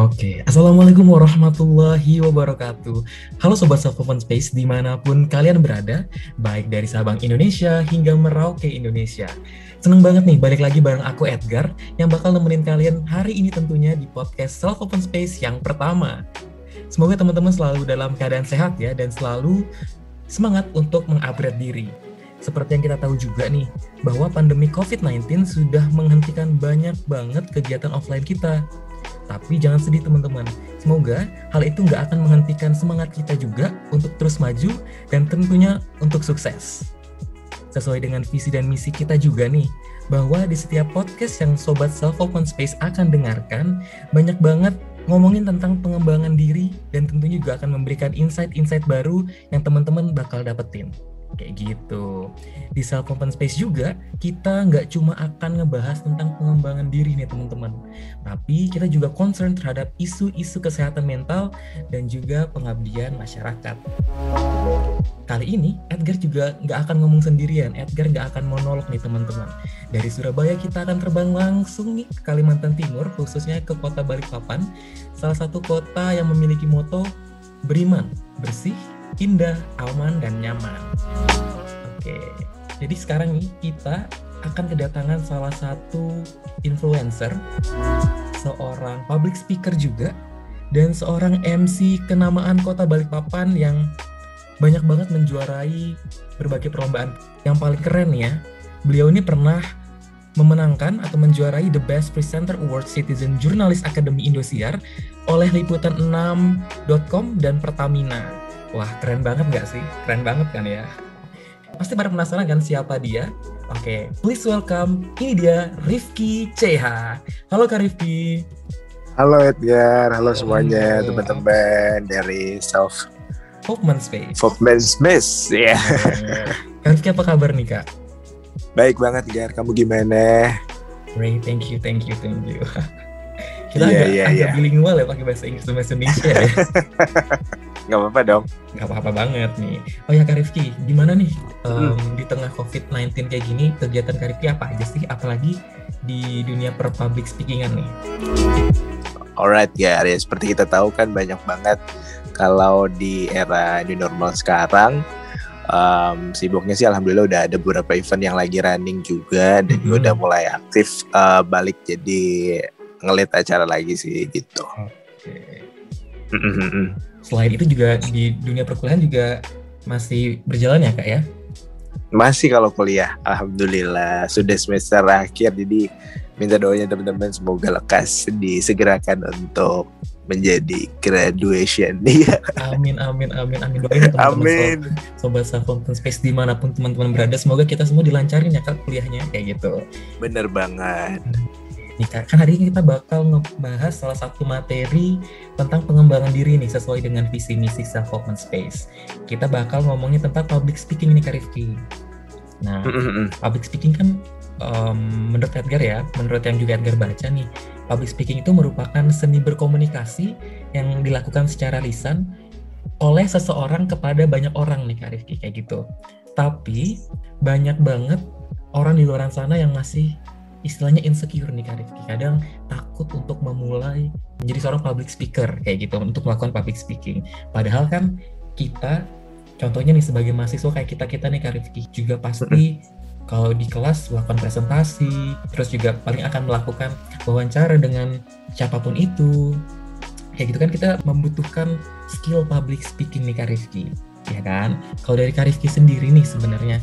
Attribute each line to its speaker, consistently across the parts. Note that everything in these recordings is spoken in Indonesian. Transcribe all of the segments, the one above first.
Speaker 1: Oke, Assalamualaikum warahmatullahi wabarakatuh. Halo Sobat Self Open Space di mana pun kalian berada, baik dari Sabang Indonesia hingga Merauke Indonesia. Seneng banget nih balik lagi bareng aku Edgar yang bakal nemenin kalian hari ini tentunya di podcast Self Open Space yang pertama. Semoga teman-teman selalu dalam keadaan sehat ya dan selalu semangat untuk mengupgrade diri. Seperti yang kita tahu juga nih, bahwa pandemi COVID-19 sudah menghentikan banyak banget kegiatan offline kita tapi jangan sedih teman-teman. Semoga hal itu nggak akan menghentikan semangat kita juga untuk terus maju dan tentunya untuk sukses. Sesuai dengan visi dan misi kita juga nih, bahwa di setiap podcast yang Sobat Self Open Space akan dengarkan, banyak banget ngomongin tentang pengembangan diri dan tentunya juga akan memberikan insight-insight baru yang teman-teman bakal dapetin kayak gitu. Di self open space juga kita nggak cuma akan ngebahas tentang pengembangan diri nih teman-teman, tapi kita juga concern terhadap isu-isu kesehatan mental dan juga pengabdian masyarakat. Kali ini Edgar juga nggak akan ngomong sendirian, Edgar nggak akan monolog nih teman-teman. Dari Surabaya kita akan terbang langsung nih ke Kalimantan Timur, khususnya ke kota Balikpapan, salah satu kota yang memiliki moto beriman, bersih, indah, aman, dan nyaman. Oke, jadi sekarang nih kita akan kedatangan salah satu influencer, seorang public speaker juga, dan seorang MC kenamaan kota Balikpapan yang banyak banget menjuarai berbagai perlombaan. Yang paling keren ya, beliau ini pernah memenangkan atau menjuarai The Best Presenter Award Citizen Journalist Academy Indosiar oleh liputan6.com dan Pertamina. Wah, keren banget nggak sih? Keren banget kan ya? Pasti pada penasaran kan siapa dia? Oke, please welcome. Ini dia Rifki CH. Halo Kak Rifki.
Speaker 2: Halo Edgar, halo semuanya teman-teman dari Self
Speaker 1: Hopman Space.
Speaker 2: Hopman Space, ya.
Speaker 1: Yeah. Kak Rifki apa kabar nih Kak?
Speaker 2: Baik banget Edgar, kamu gimana?
Speaker 1: Great, thank you, thank you, thank you. Kita
Speaker 2: yeah,
Speaker 1: agak,
Speaker 2: yeah,
Speaker 1: agak
Speaker 2: yeah.
Speaker 1: bilingual ya pakai bahasa Inggris dan bahasa Indonesia ya.
Speaker 2: Gak apa-apa dong.
Speaker 1: Gak apa-apa banget nih. Oh ya Kak Rifki, gimana nih um,
Speaker 2: Hmm.
Speaker 1: di tengah COVID-19 kayak gini, kegiatan Kak Rifki apa aja sih? Apalagi di dunia per public speakingan nih.
Speaker 2: Alright ya, ya seperti kita tahu kan banyak banget kalau di era new normal sekarang um, sibuknya sih alhamdulillah udah ada beberapa event yang lagi running juga dan juga
Speaker 1: Mhm.
Speaker 2: udah mulai aktif uh, balik jadi ngelit acara lagi sih gitu. Mm-mm-mm.
Speaker 1: Selain itu juga di dunia perkuliahan juga masih berjalan ya Kak ya?
Speaker 2: Masih kalau kuliah, alhamdulillah sudah semester akhir jadi minta doanya teman-teman semoga lekas disegerakan untuk menjadi graduation Iya,
Speaker 1: Amin, amin, amin, amin. Doain teman-teman
Speaker 2: Amin.
Speaker 1: Sobat Open Space di mana pun teman-teman berada. Semoga kita semua dilancarin ya Kak kuliahnya kayak gitu.
Speaker 2: Bener banget.
Speaker 1: Nih Kak, kan hari ini kita bakal ngebahas salah satu materi tentang pengembangan diri nih sesuai dengan visi misi Self Open Space. Kita bakal ngomongin tentang public speaking nih Kak Rifki. Nah, public speaking kan em, menurut Edgar ya, menurut yang juga Edgar baca nih, public speaking itu merupakan seni berkomunikasi yang dilakukan secara lisan oleh seseorang kepada banyak orang nih Kak Rifki kayak gitu. Tapi banyak banget orang di luar sana yang masih istilahnya insecure nih Kak Rifki. Kadang takut untuk memulai menjadi seorang public speaker kayak gitu untuk melakukan public speaking. Padahal kan kita contohnya nih sebagai mahasiswa kayak kita kita nih Kak Rifki juga pasti kalau di kelas melakukan presentasi, terus juga paling akan melakukan wawancara dengan siapa pun itu. Kayak gitu kan kita membutuhkan skill public speaking nih Kak Rifki, ya kan? Kalau dari Kak Rifki sendiri nih sebenarnya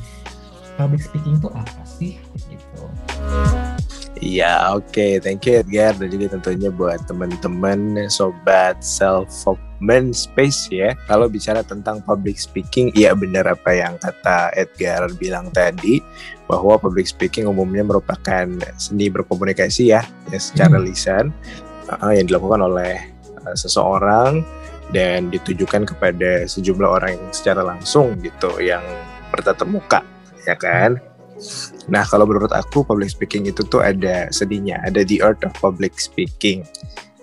Speaker 1: public speaking itu apa sih gitu?
Speaker 2: Iya, oke. Thank you Edgar dan juga tentunya buat teman-teman sobat self men space ya. Kalau bicara tentang public speaking, iya benar apa yang kata Edgar bilang tadi bahwa public speaking umumnya merupakan seni berkomunikasi ya, ya secara
Speaker 1: Hmm.
Speaker 2: lisan uh, yang dilakukan oleh uh, seseorang dan ditujukan kepada sejumlah orang yang secara langsung gitu yang bertatap muka ya kan. Nah, kalau menurut aku public speaking itu tuh ada seninya, ada the art of public speaking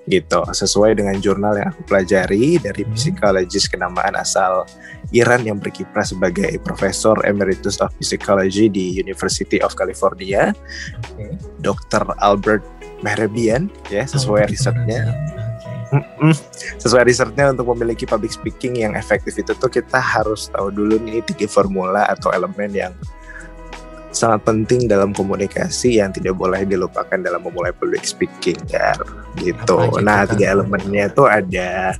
Speaker 2: gitu. Sesuai dengan jurnal yang aku pelajari dari
Speaker 1: Hmm.
Speaker 2: psikologis kenamaan asal Iran yang berkiprah sebagai profesor emeritus of psychology di University of California,
Speaker 1: Oke.
Speaker 2: Dr. Albert Mehrabian ya, sesuai
Speaker 1: Oh,
Speaker 2: risetnya. Sesuai risetnya untuk memiliki public speaking yang efektif itu tuh kita harus tahu dulu nih tiga formula atau elemen yang sangat penting dalam komunikasi yang tidak boleh dilupakan dalam memulai public speaking ya gitu. Nah tiga elemennya itu ada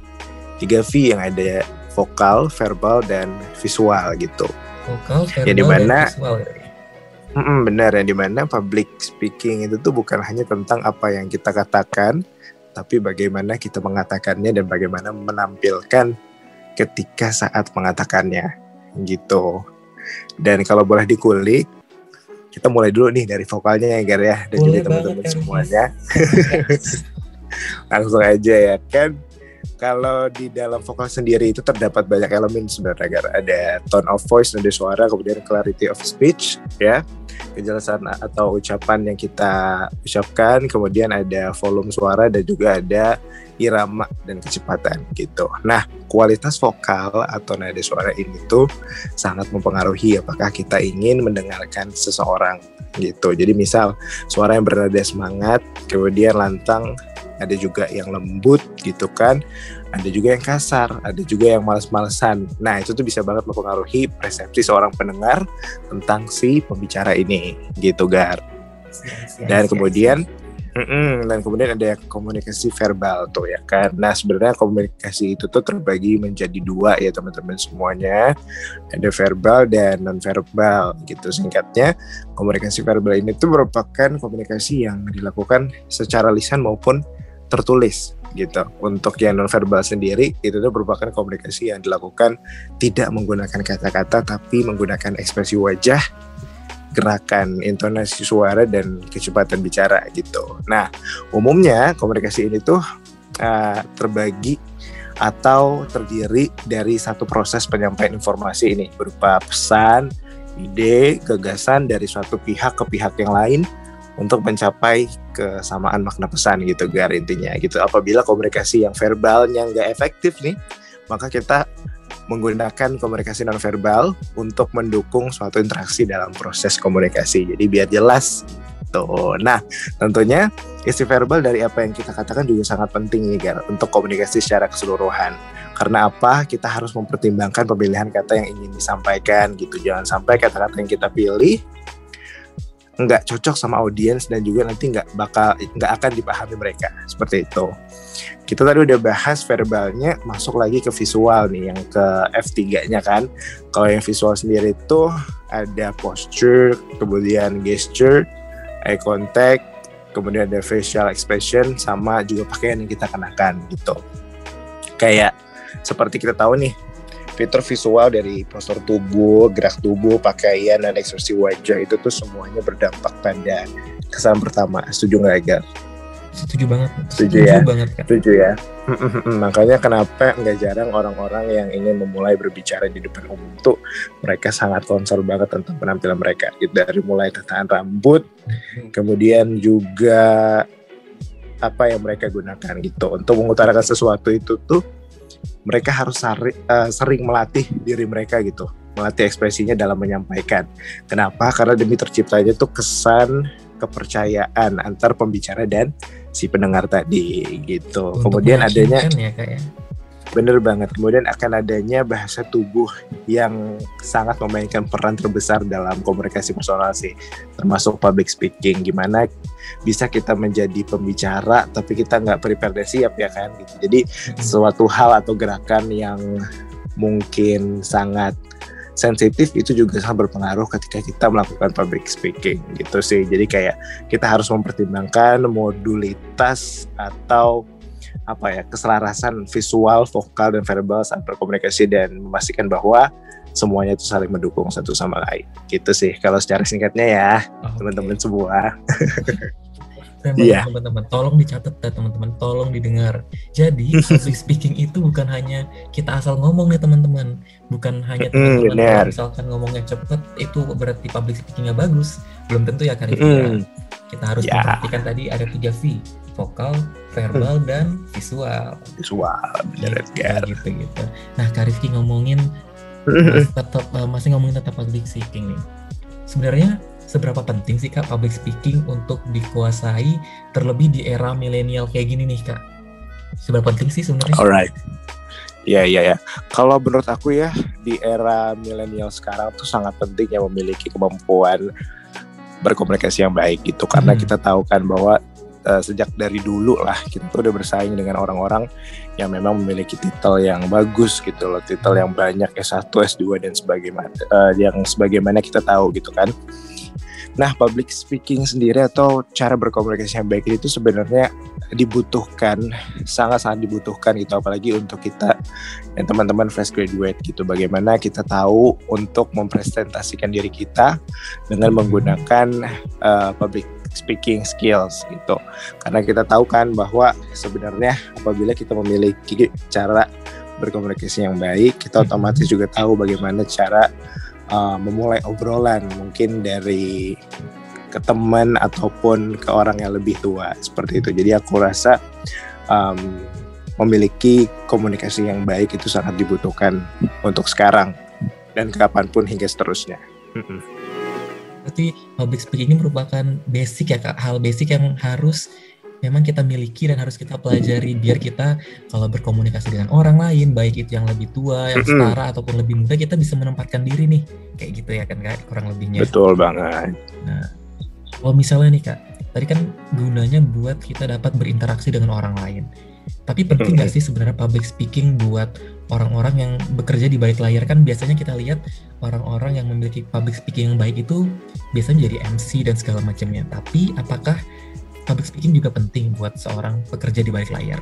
Speaker 2: tiga V yang ada vokal, verbal dan visual gitu.
Speaker 1: Vokal, verbal, ya, di mana, dan visual.
Speaker 2: Mm -mm, benar ya di mana public speaking itu tuh bukan hanya tentang apa yang kita katakan, tapi bagaimana kita mengatakannya dan bagaimana menampilkan ketika saat mengatakannya gitu. Dan kalau boleh dikulik, kita mulai dulu nih dari vokalnya ya Gar ya dan juga teman-teman semuanya. Langsung aja ya kan. Kalau di dalam vokal sendiri itu terdapat banyak elemen sebenarnya Gar. Ada tone of voice, nada suara, kemudian clarity of speech ya kejelasan atau ucapan yang kita ucapkan, kemudian ada volume suara dan juga ada irama dan kecepatan gitu. Nah, kualitas vokal atau nada suara ini tuh sangat mempengaruhi apakah kita ingin mendengarkan seseorang gitu. Jadi misal suara yang bernada semangat, kemudian lantang, ada juga yang lembut gitu kan ada juga yang kasar, ada juga yang males-malesan. Nah, itu tuh bisa banget mempengaruhi persepsi seorang pendengar tentang si pembicara ini, gitu, Gar. Dan kemudian Mm-mm, dan kemudian ada komunikasi verbal tuh ya kan. Nah sebenarnya komunikasi itu tuh terbagi menjadi dua ya teman-teman semuanya. Ada verbal dan non verbal gitu singkatnya. Komunikasi verbal ini tuh merupakan komunikasi yang dilakukan secara lisan maupun tertulis gitu. Untuk yang nonverbal sendiri itu tuh merupakan komunikasi yang dilakukan tidak menggunakan kata-kata tapi menggunakan ekspresi wajah, gerakan, intonasi suara dan kecepatan bicara gitu. Nah, umumnya komunikasi ini tuh uh, terbagi atau terdiri dari satu proses penyampaian informasi ini berupa pesan, ide, gagasan dari suatu pihak ke pihak yang lain untuk mencapai kesamaan makna pesan gitu gar intinya gitu. Apabila komunikasi yang verbalnya nggak efektif nih maka kita menggunakan komunikasi non verbal untuk mendukung suatu interaksi dalam proses komunikasi. Jadi biar jelas. Tuh. Nah tentunya isi verbal dari apa yang kita katakan juga sangat penting nih gar untuk komunikasi secara keseluruhan. Karena apa? Kita harus mempertimbangkan pemilihan kata yang ingin disampaikan gitu. Jangan sampai kata-kata yang kita pilih nggak cocok sama audiens dan juga nanti nggak bakal nggak akan dipahami mereka seperti itu. Kita tadi udah bahas verbalnya, masuk lagi ke visual nih yang ke F3-nya kan. Kalau yang visual sendiri itu ada posture, kemudian gesture, eye contact, kemudian ada facial expression sama juga pakaian yang kita kenakan gitu. Kayak seperti kita tahu nih fitur visual dari postur tubuh, gerak tubuh, pakaian, dan ekspresi wajah itu tuh semuanya berdampak pada kesan pertama. Setuju nggak, Agar?
Speaker 1: Setuju banget.
Speaker 2: Setuju, Setuju ya? banget, kan? Setuju ya. Makanya kenapa nggak jarang orang-orang yang ingin memulai berbicara di depan umum tuh mereka sangat konser banget tentang penampilan mereka. Dari mulai tataan rambut, kemudian juga apa yang mereka gunakan gitu untuk mengutarakan sesuatu itu tuh mereka harus sari, uh, sering melatih diri mereka gitu. Melatih ekspresinya dalam menyampaikan. Kenapa? Karena demi terciptanya tuh kesan kepercayaan antar pembicara dan si pendengar tadi gitu. Untuk kemudian adanya ya, kak, ya? Bener banget. Kemudian akan adanya bahasa tubuh yang sangat memainkan peran terbesar dalam komunikasi personal sih, termasuk public speaking. Gimana bisa kita menjadi pembicara tapi kita nggak prepare dan siap ya kan gitu. Jadi suatu hal atau gerakan yang mungkin sangat sensitif itu juga sangat berpengaruh ketika kita melakukan public speaking gitu sih. Jadi kayak kita harus mempertimbangkan modulitas atau apa ya keselarasan visual, vokal dan verbal saat berkomunikasi dan memastikan bahwa semuanya itu saling mendukung satu sama lain. Gitu sih kalau secara singkatnya ya teman-teman okay. semua.
Speaker 1: Iya. Teman-teman, tolong dicatat ya teman-teman, tolong didengar. Jadi public speaking itu bukan hanya kita asal ngomong ya teman-teman, bukan hanya teman-teman mm, misalkan ngomongnya cepet itu berarti public speakingnya bagus, belum tentu ya Karifia. Mm. Kita harus yeah. memperhatikan tadi ada tiga V, vokal, verbal hmm. dan visual.
Speaker 2: Visual, benar
Speaker 1: gitu, gitu gitu. Nah, Karifki ngomongin hmm. tetap uh, masih ngomongin tentang public speaking nih. Sebenarnya seberapa penting sih Kak public speaking untuk dikuasai terlebih di era milenial kayak gini nih Kak? seberapa penting sih sebenarnya?
Speaker 2: Alright. Iya iya ya. Kalau menurut aku ya di era milenial sekarang tuh sangat penting ya memiliki kemampuan berkomunikasi yang baik gitu karena hmm. kita tahu kan bahwa uh, sejak dari dulu lah kita tuh udah bersaing dengan orang-orang yang memang memiliki titel yang bagus gitu loh, titel yang banyak S1, S2 dan sebagaimana uh, yang sebagaimana kita tahu gitu kan. Nah, public speaking sendiri atau cara berkomunikasi yang baik itu sebenarnya dibutuhkan, sangat-sangat dibutuhkan gitu apalagi untuk kita dan teman-teman fresh graduate gitu. Bagaimana kita tahu untuk mempresentasikan diri kita dengan menggunakan uh, public speaking skills gitu. Karena kita tahu kan bahwa sebenarnya apabila kita memiliki cara berkomunikasi yang baik, kita otomatis juga tahu bagaimana cara uh, memulai obrolan mungkin dari ke teman ataupun ke orang yang lebih tua seperti itu. Jadi aku rasa um, memiliki komunikasi yang baik itu sangat dibutuhkan untuk sekarang dan kapan pun hingga seterusnya.
Speaker 1: Berarti public speaking ini merupakan basic ya kak, hal basic yang harus memang kita miliki dan harus kita pelajari biar kita kalau berkomunikasi dengan orang lain baik itu yang lebih tua, yang setara ataupun lebih muda kita bisa menempatkan diri nih kayak gitu ya kan kak kurang lebihnya.
Speaker 2: Betul banget.
Speaker 1: Nah, kalau misalnya nih kak, tadi kan gunanya buat kita dapat berinteraksi dengan orang lain. Tapi penting nggak sih sebenarnya public speaking buat orang-orang yang bekerja di balik layar kan biasanya kita lihat orang-orang yang memiliki public speaking yang baik itu biasanya jadi MC dan segala macamnya. Tapi apakah public speaking juga penting buat seorang pekerja di balik layar.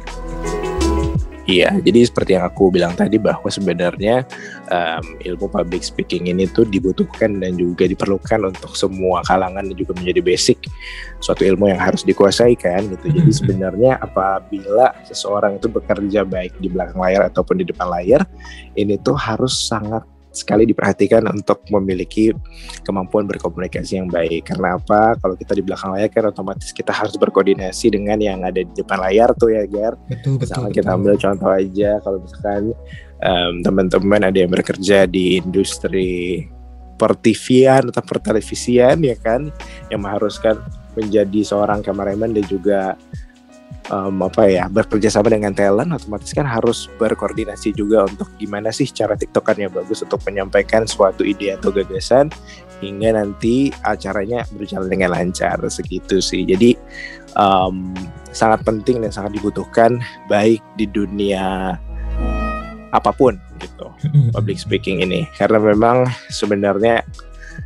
Speaker 2: Iya, jadi seperti yang aku bilang tadi bahwa sebenarnya um, ilmu public speaking ini tuh dibutuhkan dan juga diperlukan untuk semua kalangan dan juga menjadi basic suatu ilmu yang harus dikuasai kan gitu. Jadi sebenarnya apabila seseorang itu bekerja baik di belakang layar ataupun di depan layar, ini tuh harus sangat sekali diperhatikan untuk memiliki kemampuan berkomunikasi yang baik. Karena apa? Kalau kita di belakang layar kan otomatis kita harus berkoordinasi dengan yang ada di depan layar tuh ya, Gar.
Speaker 1: Betul, betul.
Speaker 2: Misalnya kita ambil contoh aja kalau misalkan um, teman-teman ada yang bekerja di industri pertivian atau pertelevisian ya kan yang mengharuskan menjadi seorang kameramen dan juga um, apa ya bekerja sama dengan talent otomatis kan harus berkoordinasi juga untuk gimana sih cara tiktokannya bagus untuk menyampaikan suatu ide atau gagasan hingga nanti acaranya berjalan dengan lancar segitu sih. Jadi um, sangat penting dan sangat dibutuhkan baik di dunia apa pun gitu public speaking ini. Karena memang sebenarnya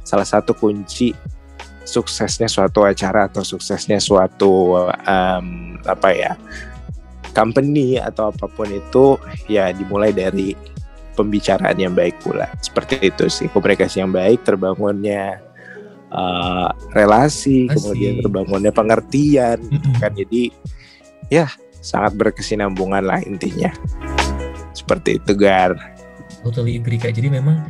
Speaker 2: salah satu kunci suksesnya suatu acara atau suksesnya suatu um, apa ya company atau apa pun itu ya dimulai dari pembicaraan yang baik pula. Seperti itu sih komunikasi yang baik terbangunnya uh, relasi Asik. kemudian terbangunnya pengertian gitu kan. Jadi ya sangat berkesinambungan lah intinya. Seperti itu gar.
Speaker 1: Totally agree kak. Jadi memang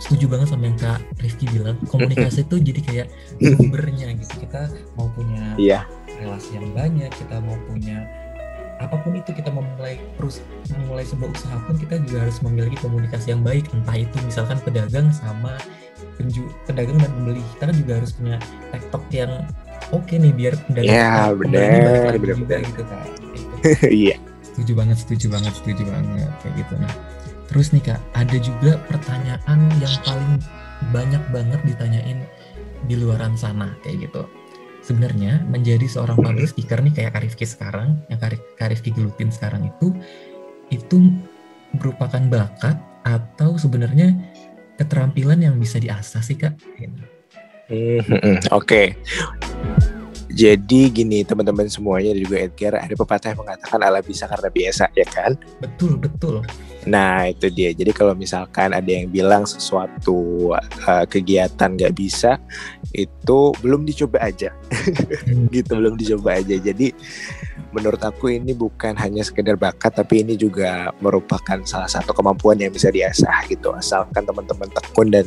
Speaker 1: setuju banget sama yang Kak Rifki bilang. Komunikasi itu jadi kayak sumbernya gitu. Kita mau punya
Speaker 2: yeah.
Speaker 1: relasi yang banyak kita mau punya apa pun itu kita memulai terus memulai sebuah usaha pun kita juga harus memiliki komunikasi yang baik. Entah itu misalkan pedagang sama penju pedagang dan pembeli. Kita kan juga harus punya tiktok yang oke okay nih biar pedagang
Speaker 2: yeah, benar, benar,
Speaker 1: juga gitu kan.
Speaker 2: Iya.
Speaker 1: Setuju banget setuju banget setuju banget. Kayak gitu nah Terus nih kak, ada juga pertanyaan yang paling banyak banget ditanyain di luaran sana kayak gitu. Sebenarnya menjadi seorang public speaker nih kayak Karifki sekarang, yang Karifki gelutin sekarang itu, itu merupakan bakat atau sebenarnya keterampilan yang bisa diasah sih kak?
Speaker 2: Hmm, Oke. Okay. Jadi gini teman-teman semuanya dan juga Edgar ada pepatah yang mengatakan ala bisa karena biasa ya kan?
Speaker 1: Betul betul.
Speaker 2: Nah itu dia. Jadi kalau misalkan ada yang bilang sesuatu uh, kegiatan nggak bisa, itu belum dicoba aja, hmm. gitu belum dicoba aja. Jadi menurut aku ini bukan hanya sekedar bakat, tapi ini juga merupakan salah satu kemampuan yang bisa diasah gitu. Asalkan teman-teman tekun dan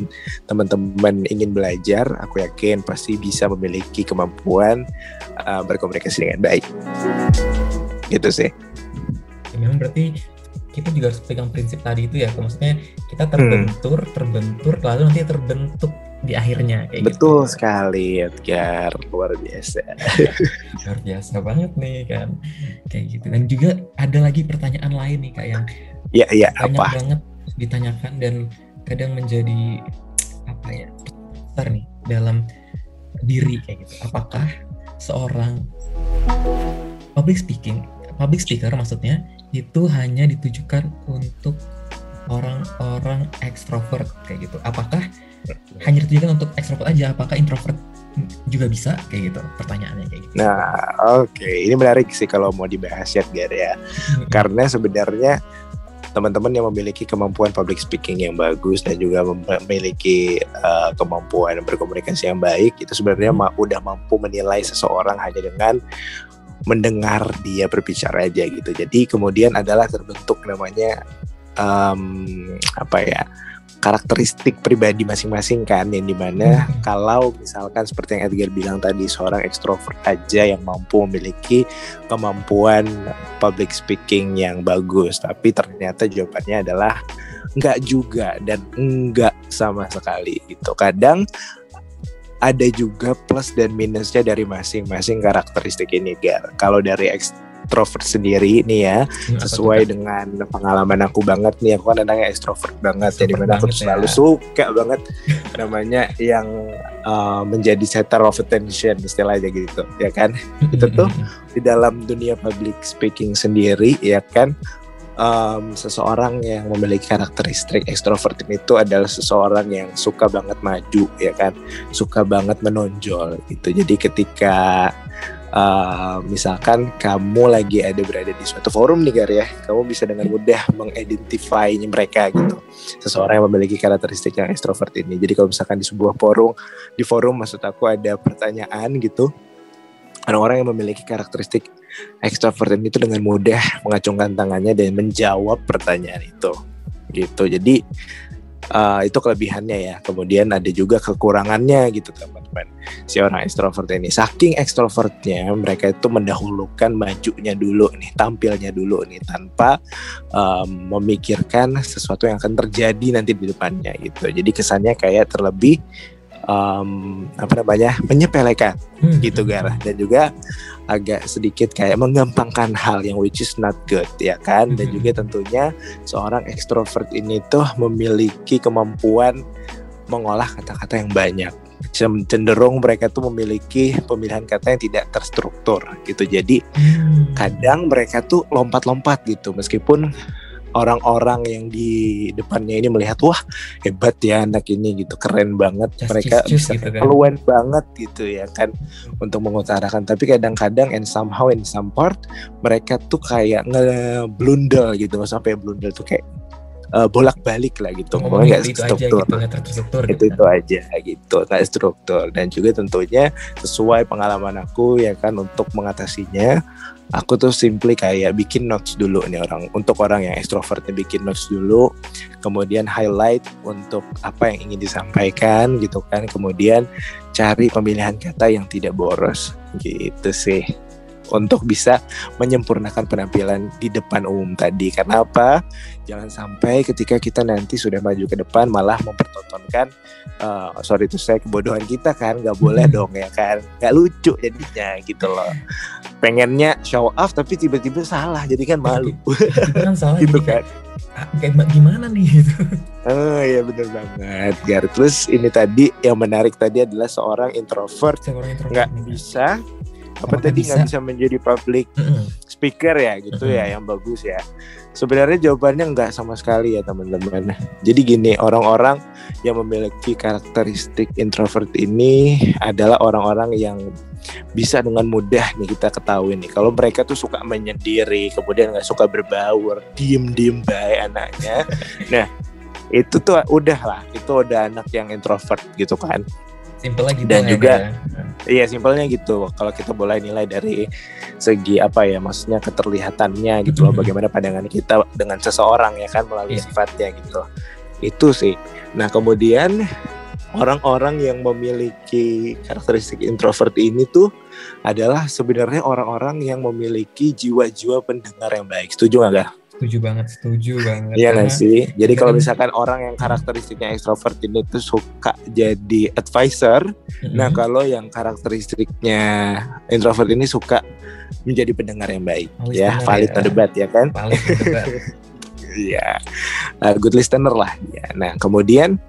Speaker 2: teman-teman ingin belajar, aku yakin pasti bisa memiliki kemampuan uh, berkomunikasi dengan baik. Gitu sih.
Speaker 1: Memang berarti kita juga harus pegang prinsip tadi itu ya maksudnya kita terbentur hmm. terbentur lalu nanti terbentuk di akhirnya
Speaker 2: kayak betul gitu. sekali Edgar. Luar biasa.
Speaker 1: Luar biasa banget nih kan. Kayak gitu. Dan juga ada lagi pertanyaan lain nih kak yang
Speaker 2: ya ya
Speaker 1: banyak
Speaker 2: apa?
Speaker 1: banget ditanyakan dan kadang menjadi apa ya besar nih dalam diri kayak gitu. Apakah seorang public speaking public speaker maksudnya itu hanya ditujukan untuk orang-orang ekstrovert kayak gitu apakah hanya ditujukan untuk ekstrovert aja apakah introvert juga bisa kayak gitu pertanyaannya kayak gitu.
Speaker 2: Nah, oke, okay. ini menarik sih kalau mau dibahas ya, Gar ya. Karena sebenarnya teman-teman yang memiliki kemampuan public speaking yang bagus dan juga memiliki uh, kemampuan berkomunikasi yang baik itu sebenarnya ma udah mampu menilai seseorang hanya dengan mendengar dia berbicara aja gitu. Jadi kemudian adalah terbentuk namanya um, apa ya? karakteristik pribadi masing-masing kan yang di mana hmm. kalau misalkan seperti yang Edgar bilang tadi seorang ekstrovert aja yang mampu memiliki kemampuan public speaking yang bagus tapi ternyata jawabannya adalah enggak juga dan enggak sama sekali gitu kadang ada juga plus dan minusnya dari masing-masing karakteristik ini Gar kalau dari extrovert sendiri nih ya hmm, sesuai dengan pengalaman aku banget nih. Aku kan anaknya extrovert banget jadi mana aku selalu ya. suka banget namanya yang uh, menjadi center of attention istilahnya gitu ya kan? Itu tuh di dalam dunia public speaking sendiri ya kan um, seseorang yang memiliki karakteristik extrovert itu adalah seseorang yang suka banget maju ya kan? Suka banget menonjol gitu. Jadi ketika uh, misalkan kamu lagi ada berada di suatu forum nih Gar ya kamu bisa dengan mudah mengidentify mereka gitu. Seseorang yang memiliki karakteristik yang extrovert ini. Jadi kalau misalkan di sebuah forum di forum maksud aku ada pertanyaan gitu orang-orang yang memiliki karakteristik extrovert itu dengan mudah mengacungkan tangannya dan menjawab pertanyaan itu. Gitu. Jadi uh, itu kelebihannya ya. Kemudian ada juga kekurangannya gitu teman-teman. Si orang ekstrovert ini. Saking ekstrovertnya mereka itu mendahulukan majunya dulu nih tampilnya dulu nih tanpa um, memikirkan sesuatu yang akan terjadi nanti di depannya gitu. Jadi kesannya kayak terlebih um, apa namanya menyepelekan hmm. gitu Gar dan juga agak sedikit kayak menggampangkan hal yang which is not good ya kan dan hmm. juga tentunya seorang ekstrovert ini tuh memiliki kemampuan mengolah kata-kata yang banyak cenderung mereka tuh memiliki pemilihan kata yang tidak terstruktur gitu jadi hmm. kadang mereka tuh lompat-lompat gitu meskipun orang-orang yang di depannya ini melihat wah hebat ya anak ini gitu. Keren banget. Just, mereka just, bisa gitu kan. banget gitu ya kan untuk mengutarakan. Tapi kadang-kadang and somehow in some part mereka tuh kayak ngeblundel gitu sampai blundel tuh kayak uh, bolak-balik lah gitu.
Speaker 1: Ngomongnya nggak struktur. Aja gitu, terstruktur
Speaker 2: itu gitu. itu aja gitu, nggak struktur dan juga tentunya sesuai pengalaman aku ya kan untuk mengatasinya aku tuh simply kayak bikin notes dulu nih orang untuk orang yang extrovertnya bikin notes dulu kemudian highlight untuk apa yang ingin disampaikan gitu kan kemudian cari pemilihan kata yang tidak boros gitu sih untuk bisa menyempurnakan penampilan di depan umum tadi. Karena apa? Jangan sampai ketika kita nanti sudah maju ke depan malah mempertontonkan uh, sorry itu saya kebodohan kita kan? Nggak boleh hmm. dong ya kan? Nggak lucu jadinya gitu loh. Pengennya show off tapi tiba-tiba salah. Jadi kan malu.
Speaker 1: Kan salah gitu kan. ah, kayak gimana nih? Gitu.
Speaker 2: Oh iya bener banget Gar. Terus ini tadi yang menarik tadi adalah seorang introvert. Nggak bisa apa tadi nggak bisa? menjadi public speaker ya gitu ya yang bagus ya. Sebenarnya jawabannya nggak sama sekali ya teman-teman. Jadi gini orang-orang yang memiliki karakteristik introvert ini adalah orang-orang yang bisa dengan mudah nih kita ketahui nih. Kalau mereka tuh suka menyendiri kemudian nggak suka berbaur diem diem baik anaknya. Nah itu tuh udah lah itu udah anak yang introvert gitu kan
Speaker 1: Simpelnya gitu
Speaker 2: dan ya, juga ya. iya simpelnya gitu. Kalau kita boleh nilai dari segi apa ya maksudnya keterlihatannya gitu loh bagaimana pandangan kita dengan seseorang ya kan melalui yeah. sifatnya gitu itu sih. Nah kemudian orang-orang yang memiliki karakteristik introvert ini tuh adalah sebenarnya orang-orang yang memiliki jiwa-jiwa pendengar yang baik. Setuju nggak
Speaker 1: setuju banget, setuju banget.
Speaker 2: Iya nggak sih? Jadi kalau misalkan orang yang karakteristiknya ekstrovert ini tuh suka jadi advisor, mm-hmm. nah kalau yang karakteristiknya introvert ini suka menjadi pendengar yang baik, oh, ya valid ya. debat ya kan? Valid debat. Iya, uh, good listener lah. Ya. Nah, kemudian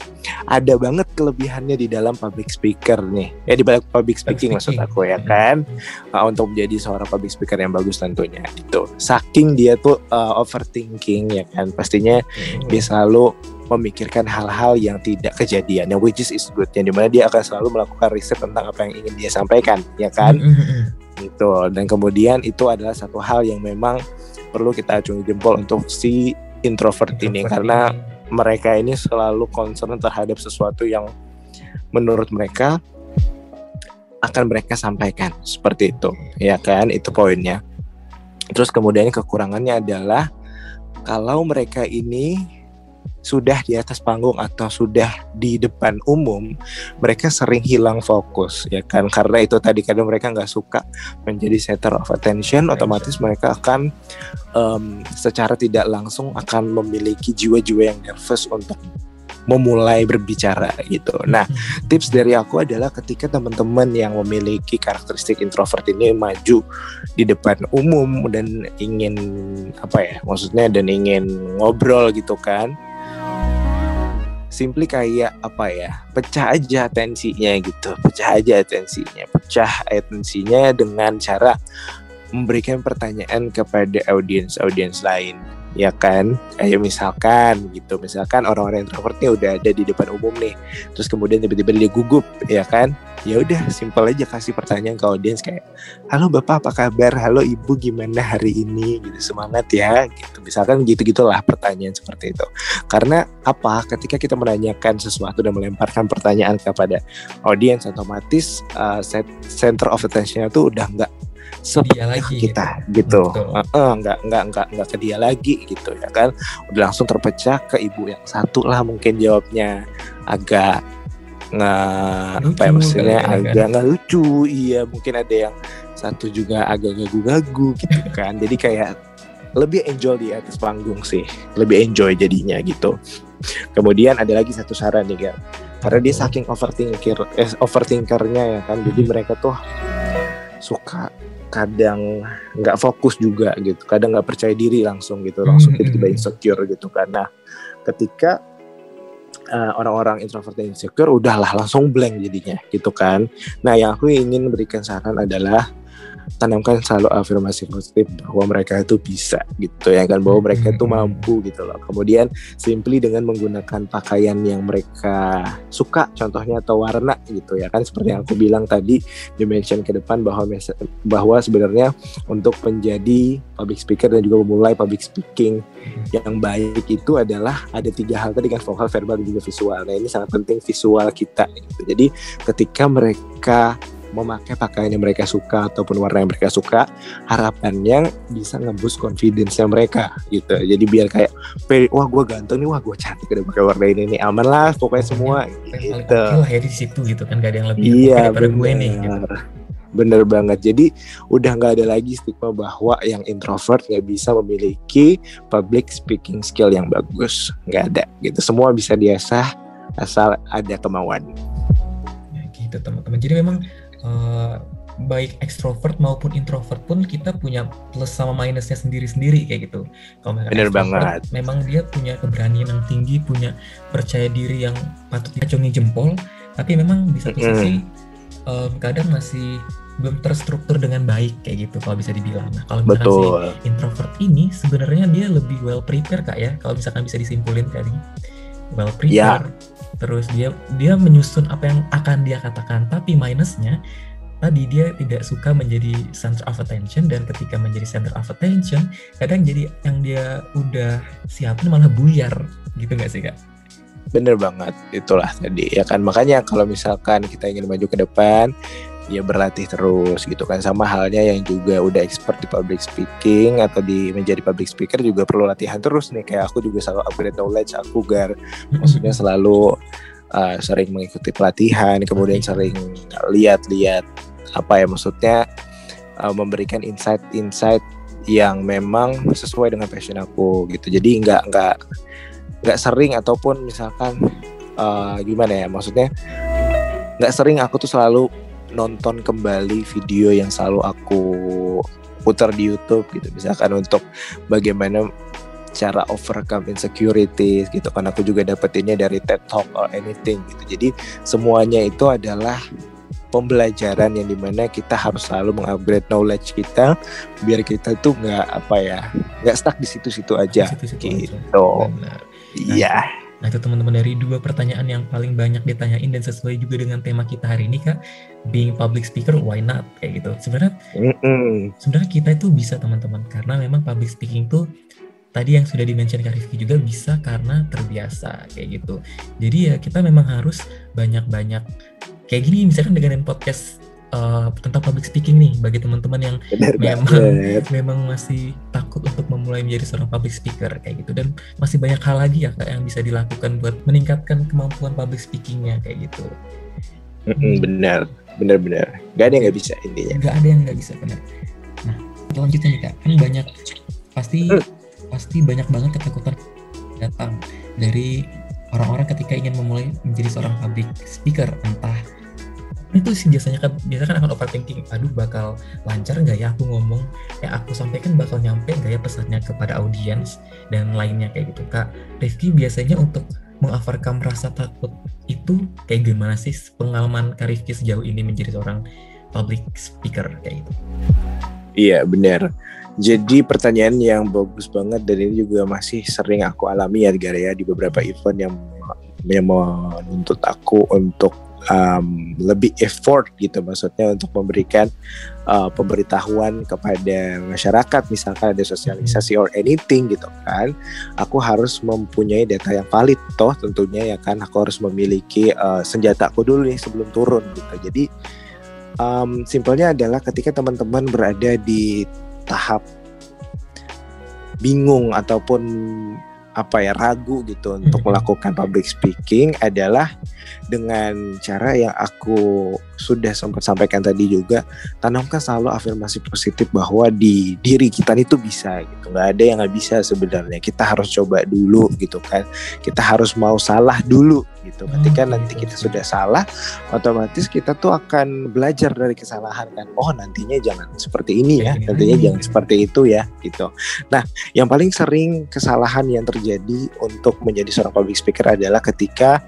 Speaker 2: ada banget kelebihannya di dalam public speaker nih. Ya di balik public speaking, maksud aku ya kan. Uh, untuk menjadi seorang public speaker yang bagus tentunya itu. Saking dia tuh uh, overthinking ya kan. Pastinya hmm. dia selalu memikirkan hal-hal yang tidak kejadian yang which is is good yang di mana dia akan selalu melakukan riset tentang apa yang ingin dia sampaikan ya kan gitu dan kemudian itu adalah satu hal yang memang perlu kita acungi jempol untuk si introvert, ini karena mereka ini selalu concern terhadap sesuatu yang menurut mereka akan mereka sampaikan. Seperti itu. Ya kan? Itu poinnya. Terus kemudian kekurangannya adalah kalau mereka ini sudah di atas panggung atau sudah di depan umum, mereka sering hilang fokus ya kan karena itu tadi kadang mereka nggak suka menjadi center of attention, otomatis mereka akan um, secara tidak langsung akan memiliki jiwa-jiwa yang nervous untuk memulai berbicara gitu. Nah, hmm. tips dari aku adalah ketika teman-teman yang memiliki karakteristik introvert ini maju di depan umum dan ingin apa ya, maksudnya dan ingin ngobrol gitu kan simply kayak apa ya pecah aja tensinya gitu. Pecah aja tensinya. Pecah tensinya dengan cara memberikan pertanyaan kepada audiens audiens lain ya kan? Kayak misalkan gitu. Misalkan orang-orang introvert nih udah ada di depan umum nih. Terus kemudian tiba-tiba dia gugup ya kan? Ya udah simpel aja kasih pertanyaan ke audiens kayak halo bapak apa kabar? Halo ibu gimana hari ini? Gitu semangat ya. Gitu. Misalkan gitu gitulah pertanyaan seperti itu. Karena apa? Ketika kita menanyakan sesuatu dan melemparkan pertanyaan kepada audiens otomatis uh, center of attentionnya tuh udah nggak seperti lagi kita gitu, gitu. Uh, uh, nggak nggak nggak nggak ke dia lagi gitu ya kan. Udah langsung terpecah ke ibu yang satu lah mungkin jawabnya. Agak nggak apa ya maksudnya kan? agak nggak lucu. Iya mungkin ada yang satu juga agak gagu-gagu gitu kan. Jadi kayak lebih enjoy di atas panggung sih. Lebih enjoy jadinya gitu. Kemudian ada lagi satu saran nih kan karena dia saking overthinker eh, overthinkernya ya kan. Jadi mereka tuh suka kadang nggak fokus juga gitu kadang nggak percaya diri langsung gitu langsung hmm, tiba-tiba hmm. insecure gitu karena ketika uh, orang-orang introvert dan insecure udahlah langsung blank jadinya gitu kan nah yang aku ingin berikan saran adalah tanamkan selalu afirmasi positif bahwa mereka itu bisa gitu ya kan? Bahwa mereka itu hmm. mampu gitu loh. Kemudian simply dengan menggunakan pakaian yang mereka suka contohnya atau warna gitu ya kan? Seperti yang aku bilang tadi dimention ke depan bahwa bahwa sebenarnya untuk menjadi public speaker dan juga memulai public speaking yang baik itu adalah ada tiga hal tadi kan vokal verbal dan juga visual. Nah ini sangat penting visual kita gitu. jadi ketika mereka memakai pakaian yang mereka suka ataupun warna yang mereka suka harapannya bisa ngebus confidence-nya mereka gitu. Jadi biar kayak wah gue ganteng nih wah gue cantik udah pakai warna ini nih aman lah pokoknya semua
Speaker 1: yang gitu. lah ya di situ gitu kan gak ada yang lebih iya, daripada gue nih gitu.
Speaker 2: bener banget. Jadi udah nggak ada lagi stigma bahwa yang introvert nggak bisa memiliki public speaking skill yang bagus. Nggak ada gitu. Semua bisa diasah asal ada kemauan.
Speaker 1: Ya gitu teman-teman. Jadi memang uh, baik ekstrovert maupun introvert pun kita punya plus sama minusnya sendiri-sendiri kayak gitu.
Speaker 2: Kalau Bener banget.
Speaker 1: Memang dia punya keberanian yang tinggi, punya percaya diri yang patut dicungi jempol, tapi memang di satu sisi um, kadang masih belum terstruktur dengan baik kayak gitu kalau bisa dibilang. Nah kalau misalkan Betul. si introvert ini sebenarnya dia lebih well prepare kak ya kalau misalkan bisa disimpulin tadi well. Ya terus dia dia menyusun apa yang akan dia katakan. Tapi minusnya tadi dia tidak suka menjadi center of attention. Dan ketika menjadi center of attention kadang jadi yang dia udah siapin malah buyar. Gitu nggak sih kak?
Speaker 2: Bener banget itulah tadi. Ya kan makanya kalau misalkan kita ingin maju ke depan ya berlatih terus gitu kan. Sama halnya yang juga udah expert di public speaking atau di menjadi public speaker juga perlu latihan terus nih. Kayak aku juga selalu upgrade knowledge aku gar maksudnya selalu uh, sering mengikuti pelatihan kemudian sering lihat-lihat apa ya maksudnya uh, memberikan insight-insight yang memang sesuai dengan passion aku gitu. Jadi nggak nggak nggak sering ataupun misalkan uh, gimana ya maksudnya nggak sering aku tuh selalu nonton kembali video yang selalu aku putar di YouTube gitu. Misalkan untuk bagaimana cara overcome insecurities gitu kan. Aku juga dapetinnya dari TED Talk or anything gitu. Jadi semuanya itu adalah pembelajaran yang di mana kita harus selalu mengupgrade knowledge kita biar kita tuh nggak apa ya nggak stuck di situ-situ aja situ -situ gitu. iya.
Speaker 1: Nah itu teman-teman dari dua pertanyaan yang paling banyak ditanyain dan sesuai juga dengan tema kita hari ini kak, being public speaker why not kayak gitu. Sebenarnya mm -mm. sebenarnya kita itu bisa teman-teman karena memang public speaking tuh tadi yang sudah dimention Kak Rifki juga bisa karena terbiasa kayak gitu. Jadi ya kita memang harus banyak-banyak kayak gini misalkan dengan podcast uh, tentang public speaking nih bagi teman-teman yang Benar memang banget. memang masih takut untuk memulai menjadi seorang public speaker kayak gitu dan masih banyak hal lagi ya Kak yang bisa dilakukan buat meningkatkan kemampuan public speakingnya kayak gitu.
Speaker 2: Mm-mm, benar, benar, benar. Gak ada yang nggak bisa intinya.
Speaker 1: Gak ada yang nggak bisa benar. Nah, selanjutnya nih kak, kan banyak pasti mm pasti banyak banget ketakutan datang dari orang-orang ketika ingin memulai menjadi seorang public speaker entah itu sih biasanya kan biasanya kan akan overthinking. Aduh bakal lancar nggak ya aku ngomong? Ya aku sampaikan bakal nyampe nggak ya pesannya kepada audiens dan lainnya kayak gitu. Kak Rifki biasanya untuk mengovercome rasa takut itu kayak gimana sih pengalaman kak Rifki sejauh ini menjadi seorang public speaker kayak gitu?
Speaker 2: Iya benar. Jadi pertanyaan yang bagus banget dan ini juga masih sering aku alami ya Gara ya di beberapa event yang yang menuntut aku untuk um, lebih effort gitu maksudnya untuk memberikan uh, pemberitahuan kepada masyarakat misalkan ada sosialisasi or anything gitu kan aku harus mempunyai data yang valid toh tentunya ya kan aku harus memiliki uh, senjataku dulu nih sebelum turun gitu. Jadi um, simpelnya adalah ketika teman-teman berada di tahap bingung ataupun apa ya ragu gitu untuk melakukan public speaking adalah dengan cara yang aku sudah sempat sampaikan tadi juga tanamkan selalu afirmasi positif bahwa di diri kita itu bisa gitu. Nggak ada yang nggak bisa sebenarnya. Kita harus coba dulu gitu kan. Kita harus mau salah dulu gitu. Ketika nanti kita sudah salah otomatis kita tuh akan belajar dari kesalahan kan. Oh nantinya jangan seperti ini ya nantinya jangan seperti itu ya gitu. Nah yang paling sering kesalahan yang terjadi untuk menjadi seorang public speaker adalah ketika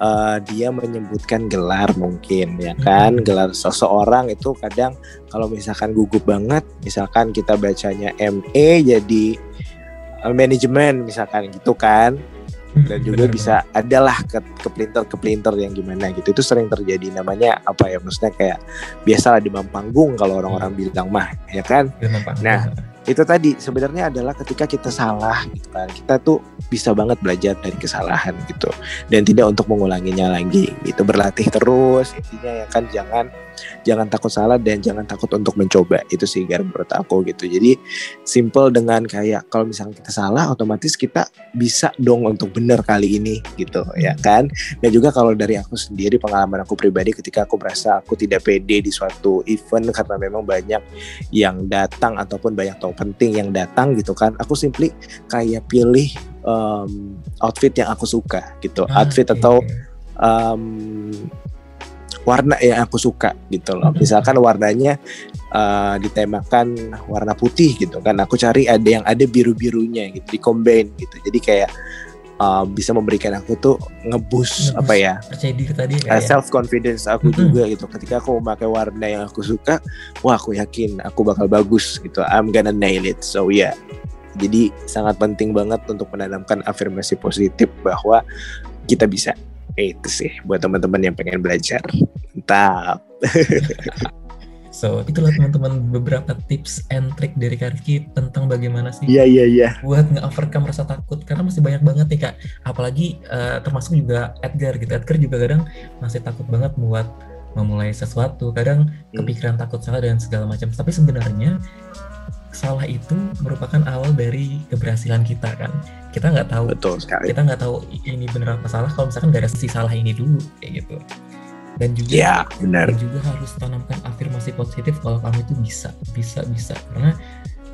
Speaker 2: uh, dia menyebutkan gelar mungkin ya kan. Hmm. gelar seseorang itu kadang kalau misalkan gugup banget misalkan kita bacanya ME jadi uh, manajemen misalkan gitu kan. hmm, dan juga bener, bisa adalah ke kepelinter kepelinter yang gimana gitu. Itu sering terjadi namanya apa ya? Maksudnya kayak biasalah di panggung kalau orang-orang hmm. bilang mah ya kan? Nah itu tadi sebenarnya adalah ketika kita salah gitu kan. Kita tuh bisa banget belajar dari kesalahan gitu. Dan tidak untuk mengulanginya lagi gitu. Berlatih terus intinya ya kan jangan jangan takut salah dan jangan takut untuk mencoba. Itu sih gar menurut aku gitu. Jadi simple dengan kayak kalau misalnya kita salah otomatis kita bisa dong untuk benar kali ini gitu ya kan. Dan juga kalau dari aku sendiri pengalaman aku pribadi ketika aku merasa aku tidak pede di suatu event karena memang banyak yang datang ataupun banyak penting yang datang gitu kan aku simply kayak pilih um, outfit yang aku suka gitu ah, outfit okay. atau um, warna yang aku suka gitu loh. Misalkan warnanya uh, ditemakan warna putih gitu kan. Aku cari ada yang ada biru-birunya gitu, di combine gitu. Jadi kayak uh, bisa memberikan aku tuh ngebus apa ya
Speaker 1: percaya diri tadi
Speaker 2: uh, ya? self confidence aku mm -hmm. juga gitu. Ketika aku memakai warna yang aku suka wah aku yakin aku bakal bagus gitu. I'm gonna nail it. So yeah. Jadi sangat penting banget untuk menanamkan afirmasi positif bahwa kita bisa. Itu sih buat teman-teman yang pengen belajar. Mantap
Speaker 1: So itulah teman-teman beberapa tips and trick dari Karki tentang bagaimana sih
Speaker 2: Iya iya iya.
Speaker 1: buat nge-overcome rasa takut. Karena masih banyak banget nih kak. Apalagi uh, termasuk juga Edgar gitu. Edgar juga kadang masih takut banget buat memulai sesuatu. Kadang hmm. kepikiran takut salah dan segala macam. Tapi sebenarnya salah itu merupakan awal dari keberhasilan kita kan. Kita nggak tahu
Speaker 2: Betul sekali.
Speaker 1: kita nggak tahu ini benar apa salah kalau misalkan gak ada sisi salah ini dulu kayak gitu dan juga
Speaker 2: ya, benar.
Speaker 1: dan juga harus tanamkan afirmasi positif kalau kamu itu bisa bisa bisa karena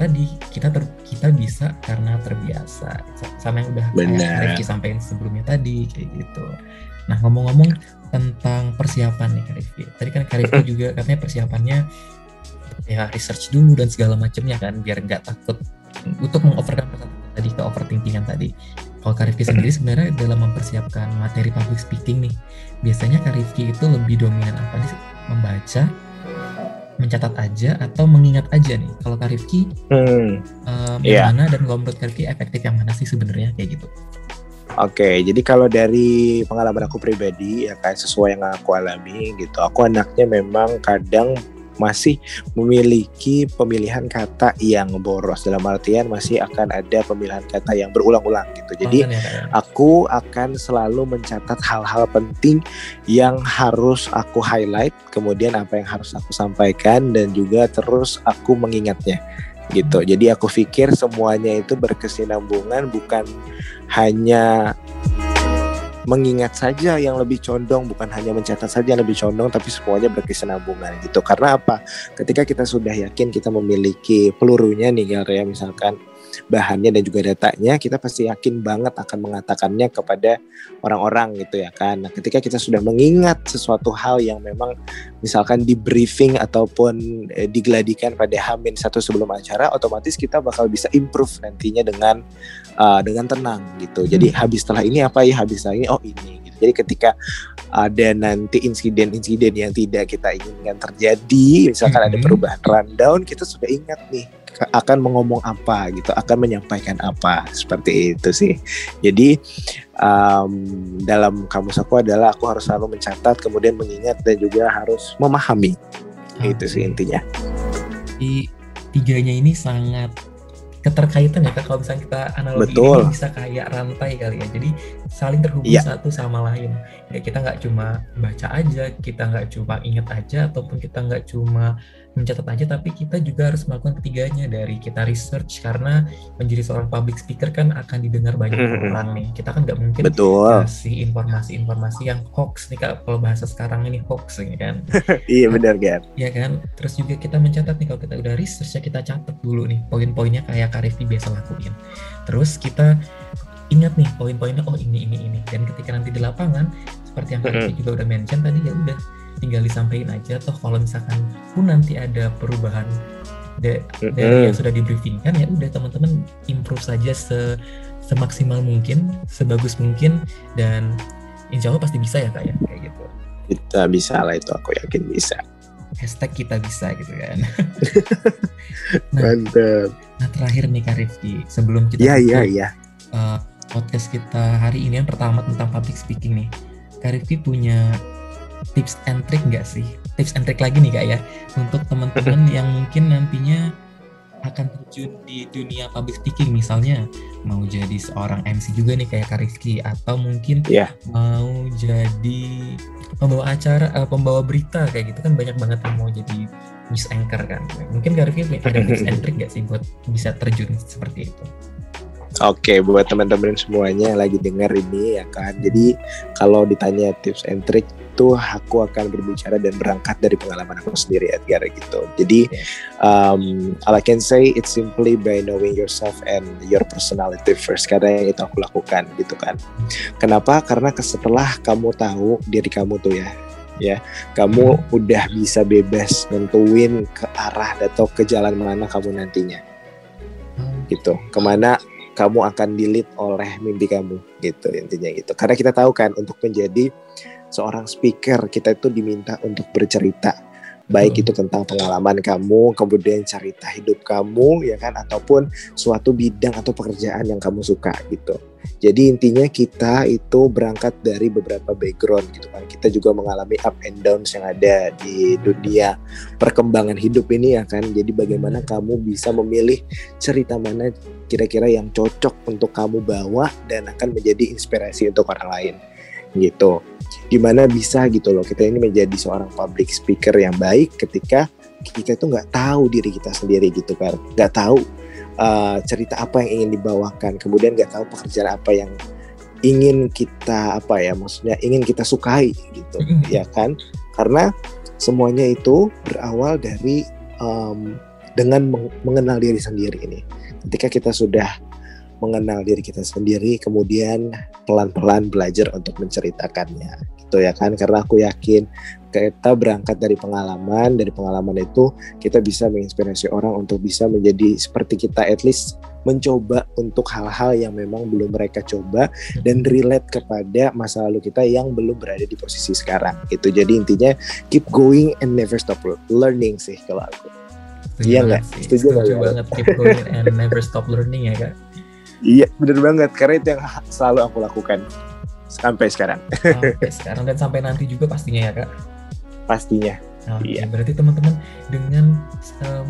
Speaker 1: tadi kita ter, kita bisa karena terbiasa sama yang udah Rifki sampaikan sebelumnya tadi kayak gitu. Nah ngomong-ngomong tentang persiapan nih Kak Rifki. Tadi kan Kak Rifki juga katanya persiapannya ya research dulu dan segala macamnya kan biar nggak takut untuk mengoverkan tadi ke overthinkingan tadi. Kalau Kak Rifki sendiri sebenarnya dalam mempersiapkan materi public speaking nih, biasanya Kak Rifki itu lebih dominan apa nih? Membaca, mencatat aja atau mengingat aja nih? Kalau Kak Rifki, hmm, um, yeah. yang mana dan kalau menurut Kak Rifki efektif yang mana sih sebenarnya kayak gitu?
Speaker 2: Oke, jadi kalau dari pengalaman aku pribadi ya kayak sesuai yang aku alami gitu, aku anaknya memang kadang masih memiliki pemilihan kata yang boros dalam artian masih akan ada pemilihan kata yang berulang-ulang gitu. Jadi ya, aku akan selalu mencatat hal-hal penting yang harus aku highlight, kemudian apa yang harus aku sampaikan dan juga terus aku mengingatnya gitu. Jadi aku pikir semuanya itu berkesinambungan bukan hanya mengingat saja yang lebih condong bukan hanya mencatat saja yang lebih condong tapi semuanya berkesinambungan gitu. Karena apa? Ketika kita sudah yakin kita memiliki pelurunya nih ya misalkan bahannya dan juga datanya kita pasti yakin banget akan mengatakannya kepada orang-orang gitu ya kan nah ketika kita sudah mengingat sesuatu hal yang memang misalkan di briefing ataupun eh, digeladikan pada Hamin satu sebelum acara otomatis kita bakal bisa improve nantinya dengan uh, dengan tenang gitu. Jadi hmm. habis setelah ini apa ya habis setelah ini oh ini gitu. Jadi ketika ada nanti insiden-insiden yang tidak kita inginkan terjadi, misalkan hmm. ada perubahan rundown, kita sudah ingat nih akan mengomong apa gitu, akan menyampaikan apa seperti itu sih. Jadi um, dalam kamus aku adalah aku harus selalu mencatat, kemudian mengingat dan juga harus memahami. Okay. Itu sih intinya.
Speaker 1: Di tiganya ini sangat keterkaitan ya kalau misalnya kita analogi
Speaker 2: Betul.
Speaker 1: ini bisa kayak rantai kali ya jadi saling terhubung ya. satu sama lain ya kita nggak cuma baca aja kita nggak cuma ingat aja ataupun kita nggak cuma mencatat aja tapi kita juga harus melakukan ketiganya dari kita research karena menjadi seorang public speaker kan akan didengar banyak hmm. orang nih kita kan nggak mungkin
Speaker 2: Betul.
Speaker 1: kasih informasi-informasi yang hoax nih kak kalau bahasa sekarang ini hoax ini kan
Speaker 2: iya benar kan
Speaker 1: iya kan terus juga kita mencatat nih kalau kita udah research ya kita catat dulu nih poin-poinnya kayak Karifi biasa lakuin. Terus kita ingat nih poin-poinnya oh ini ini ini. Dan ketika nanti di lapangan seperti yang Karifi juga udah mention tadi ya udah tinggal disampaikan aja. Toh kalau misalkan pun nanti ada perubahan de dari yang sudah di briefingkan ya udah teman-teman improve saja se semaksimal mungkin sebagus mungkin dan insya Allah pasti bisa ya kak ya? Kayak gitu.
Speaker 2: Kita bisa lah itu aku yakin bisa.
Speaker 1: Hashtag kita bisa gitu kan.
Speaker 2: Nah, mantap
Speaker 1: nah terakhir nih kak Rifki sebelum kita
Speaker 2: ya, ya, ya.
Speaker 1: Uh, podcast kita hari ini yang pertama tentang public speaking nih Kak Rifki punya tips and trick nggak sih? Tips and trick lagi nih kak ya untuk teman-teman yang mungkin nantinya akan terjun di dunia public speaking misalnya mau jadi seorang MC juga nih kayak Kak Rizky atau mungkin yeah. mau jadi pembawa acara uh, pembawa berita kayak gitu kan banyak banget yang mau jadi news anchor kan mungkin Kak Rizky ada tips and trick nggak sih buat bisa terjun seperti itu
Speaker 2: Oke, buat teman-teman semuanya yang lagi dengar ini ya kan. Jadi kalau ditanya tips and trick itu aku akan berbicara dan berangkat dari pengalaman aku sendiri Edgar gitu. Jadi um, all I can say it's simply by knowing yourself and your personality first. Karena yang itu aku lakukan gitu kan. Kenapa? Karena setelah kamu tahu diri kamu tuh ya ya kamu udah bisa bebas nentuin ke arah atau ke jalan mana kamu nantinya gitu ke mana kamu akan dilit oleh mimpi kamu gitu intinya gitu karena kita tahu kan untuk menjadi seorang speaker kita itu diminta untuk bercerita baik hmm. itu tentang pengalaman kamu, kemudian cerita hidup kamu, ya kan, ataupun suatu bidang atau pekerjaan yang kamu suka gitu. Jadi intinya kita itu berangkat dari beberapa background gitu kan. Kita juga mengalami up and downs yang ada di dunia perkembangan hidup ini ya kan. Jadi bagaimana hmm. kamu bisa memilih cerita mana kira-kira yang cocok untuk kamu bawa dan akan menjadi inspirasi untuk orang lain gitu gimana bisa gitu loh kita ini menjadi seorang public speaker yang baik ketika kita itu nggak tahu diri kita sendiri gitu kan nggak tahu uh, cerita apa yang ingin dibawakan kemudian nggak tahu pekerjaan apa yang ingin kita apa ya maksudnya ingin kita sukai gitu ya kan karena semuanya itu berawal dari um, dengan mengenal diri sendiri ini. Ketika kita sudah mengenal diri kita sendiri, kemudian pelan-pelan belajar untuk menceritakannya, gitu ya kan? Karena aku yakin kita berangkat dari pengalaman, dari pengalaman itu kita bisa menginspirasi orang untuk bisa menjadi seperti kita, at least mencoba untuk hal-hal yang memang belum mereka coba dan relate kepada masa lalu kita yang belum berada di posisi sekarang. Itu jadi intinya keep going and never stop learning sih kalau aku.
Speaker 1: Iya nggak? Setuju, Setuju banget keep going and never stop learning ya kak.
Speaker 2: Iya bener banget karena itu yang selalu aku lakukan sampai sekarang.
Speaker 1: Sampai sekarang dan sampai nanti juga pastinya ya kak.
Speaker 2: Pastinya.
Speaker 1: Okay, iya. Berarti teman-teman dengan um,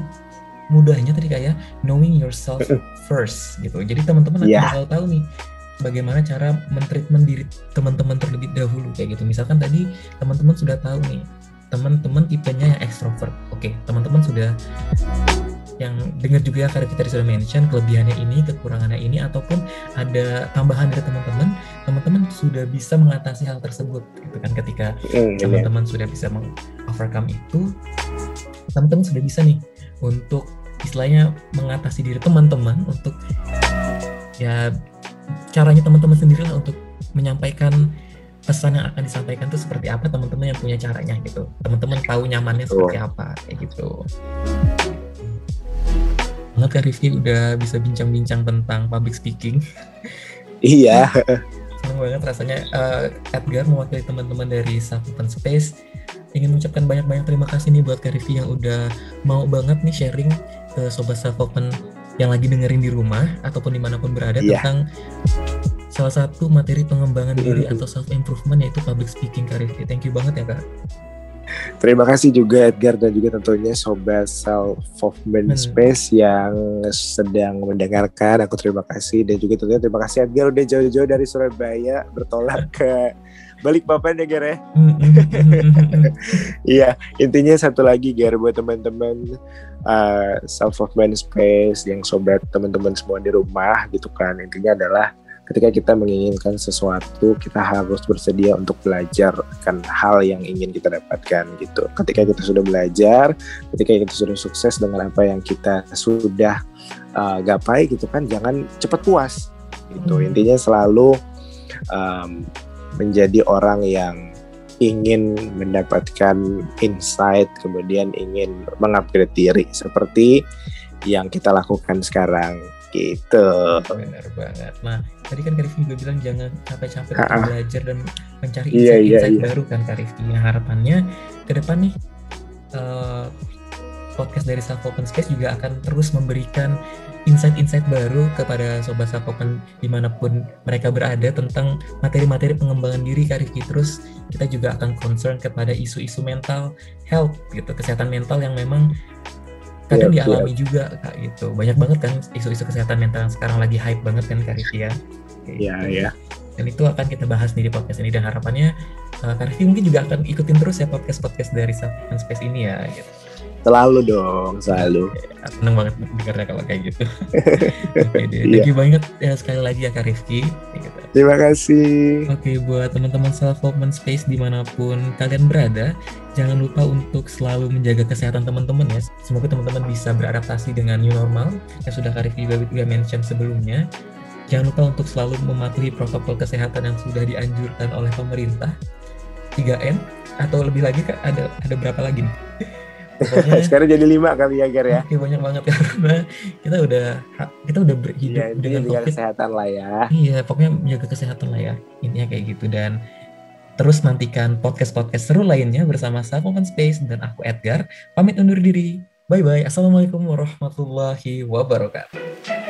Speaker 1: mudahnya tadi kayak knowing yourself first gitu. Jadi teman-teman yeah. bakal tahu nih bagaimana cara mentreatment diri teman-teman terlebih dahulu kayak gitu. Misalkan tadi teman-teman sudah tahu nih teman-teman tipenya yang ekstrovert. Oke, teman-teman sudah yang dengar juga ya karena kita sudah mention kelebihannya ini, kekurangannya ini ataupun ada tambahan dari teman-teman, teman-teman sudah bisa mengatasi hal tersebut gitu kan ketika mm, teman-teman sudah bisa mengovercome itu, teman-teman sudah bisa nih untuk istilahnya mengatasi diri teman-teman untuk ya caranya teman-teman sendiri lah untuk menyampaikan pesan yang akan disampaikan itu seperti apa teman-teman yang punya caranya gitu. Teman-teman tahu nyamannya seperti apa kayak gitu banget kan Rifki udah bisa bincang-bincang tentang public speaking
Speaker 2: iya
Speaker 1: senang banget rasanya uh, Edgar mewakili teman-teman dari Open Space ingin mengucapkan banyak-banyak terima kasih nih buat Kak Rifki yang udah mau banget nih sharing ke sobat open yang lagi dengerin di rumah ataupun di mana pun berada yeah. tentang salah satu materi pengembangan diri atau self improvement yaitu public speaking Kak Rifki. Thank you banget ya Kak.
Speaker 2: Terima kasih juga Edgar dan juga tentunya sobat self movement hmm. space yang sedang mendengarkan. Aku terima kasih dan juga tentunya terima kasih Edgar udah jauh-jauh dari Surabaya bertolak ke balik papan ya Ger ya. Iya, intinya satu lagi Ger buat teman-teman uh, self of man space yang sobat teman-teman semua di rumah gitu kan. Intinya adalah ketika kita menginginkan sesuatu, kita harus bersedia untuk belajar akan hal yang ingin kita dapatkan gitu. Ketika kita sudah belajar, ketika kita sudah sukses dengan apa yang kita sudah uh, gapai gitu kan, jangan cepat puas gitu. Hmm. Intinya selalu um, menjadi orang yang ingin mendapatkan insight, kemudian ingin mengupgrade diri seperti yang kita lakukan sekarang gitu.
Speaker 1: Benar banget. Nah, tadi kan Karifki juga bilang jangan capek-capek untuk belajar dan mencari insight-insight iya, iya, iya. baru kan Karifki. Nah, harapannya ke depan nih uh, podcast dari Self Open Space juga akan terus memberikan insight-insight baru kepada sobat Sapopen di mana pun mereka berada tentang materi-materi pengembangan diri Kak Rifki. Terus kita juga akan concern kepada isu-isu mental health gitu, kesehatan mental yang memang kadang yeah, dialami yeah. juga Kak gitu. Banyak banget kan isu-isu kesehatan mental yang sekarang lagi hype banget kan Kak Rifki ya.
Speaker 2: Iya, gitu. iya.
Speaker 1: Dan itu akan kita bahas nih di podcast ini dan harapannya uh, Kak Rifki mungkin juga akan ikutin terus ya podcast-podcast dari Sapopen Space ini ya gitu.
Speaker 2: Selalu dong, selalu.
Speaker 1: Seneng banget dengarnya kalau kayak gitu. Oke deh, thank you banget ya sekali lagi ya Kak Rifki.
Speaker 2: Gitu. Terima kasih.
Speaker 1: Oke, buat teman-teman self development space di mana pun kalian berada, jangan lupa untuk selalu menjaga kesehatan teman-teman ya. Semoga teman-teman bisa beradaptasi dengan new normal yang sudah Kak Rifki juga, juga mention sebelumnya. Jangan lupa untuk selalu mematuhi protokol kesehatan yang sudah dianjurkan oleh pemerintah. 3M atau lebih lagi Kak, ada ada berapa lagi nih?
Speaker 2: Pokoknya, Sekarang jadi lima kali ya Ger ya.
Speaker 1: Oke, banyak banget karena kita udah kita udah berhidup
Speaker 2: ya, dengan COVID. kesehatan lah ya.
Speaker 1: Iya, pokoknya menjaga kesehatan lah ya. Intinya kayak gitu dan terus nantikan podcast-podcast seru lainnya bersama Open Space dan aku Edgar. Pamit undur diri. Bye bye. Assalamualaikum warahmatullahi wabarakatuh.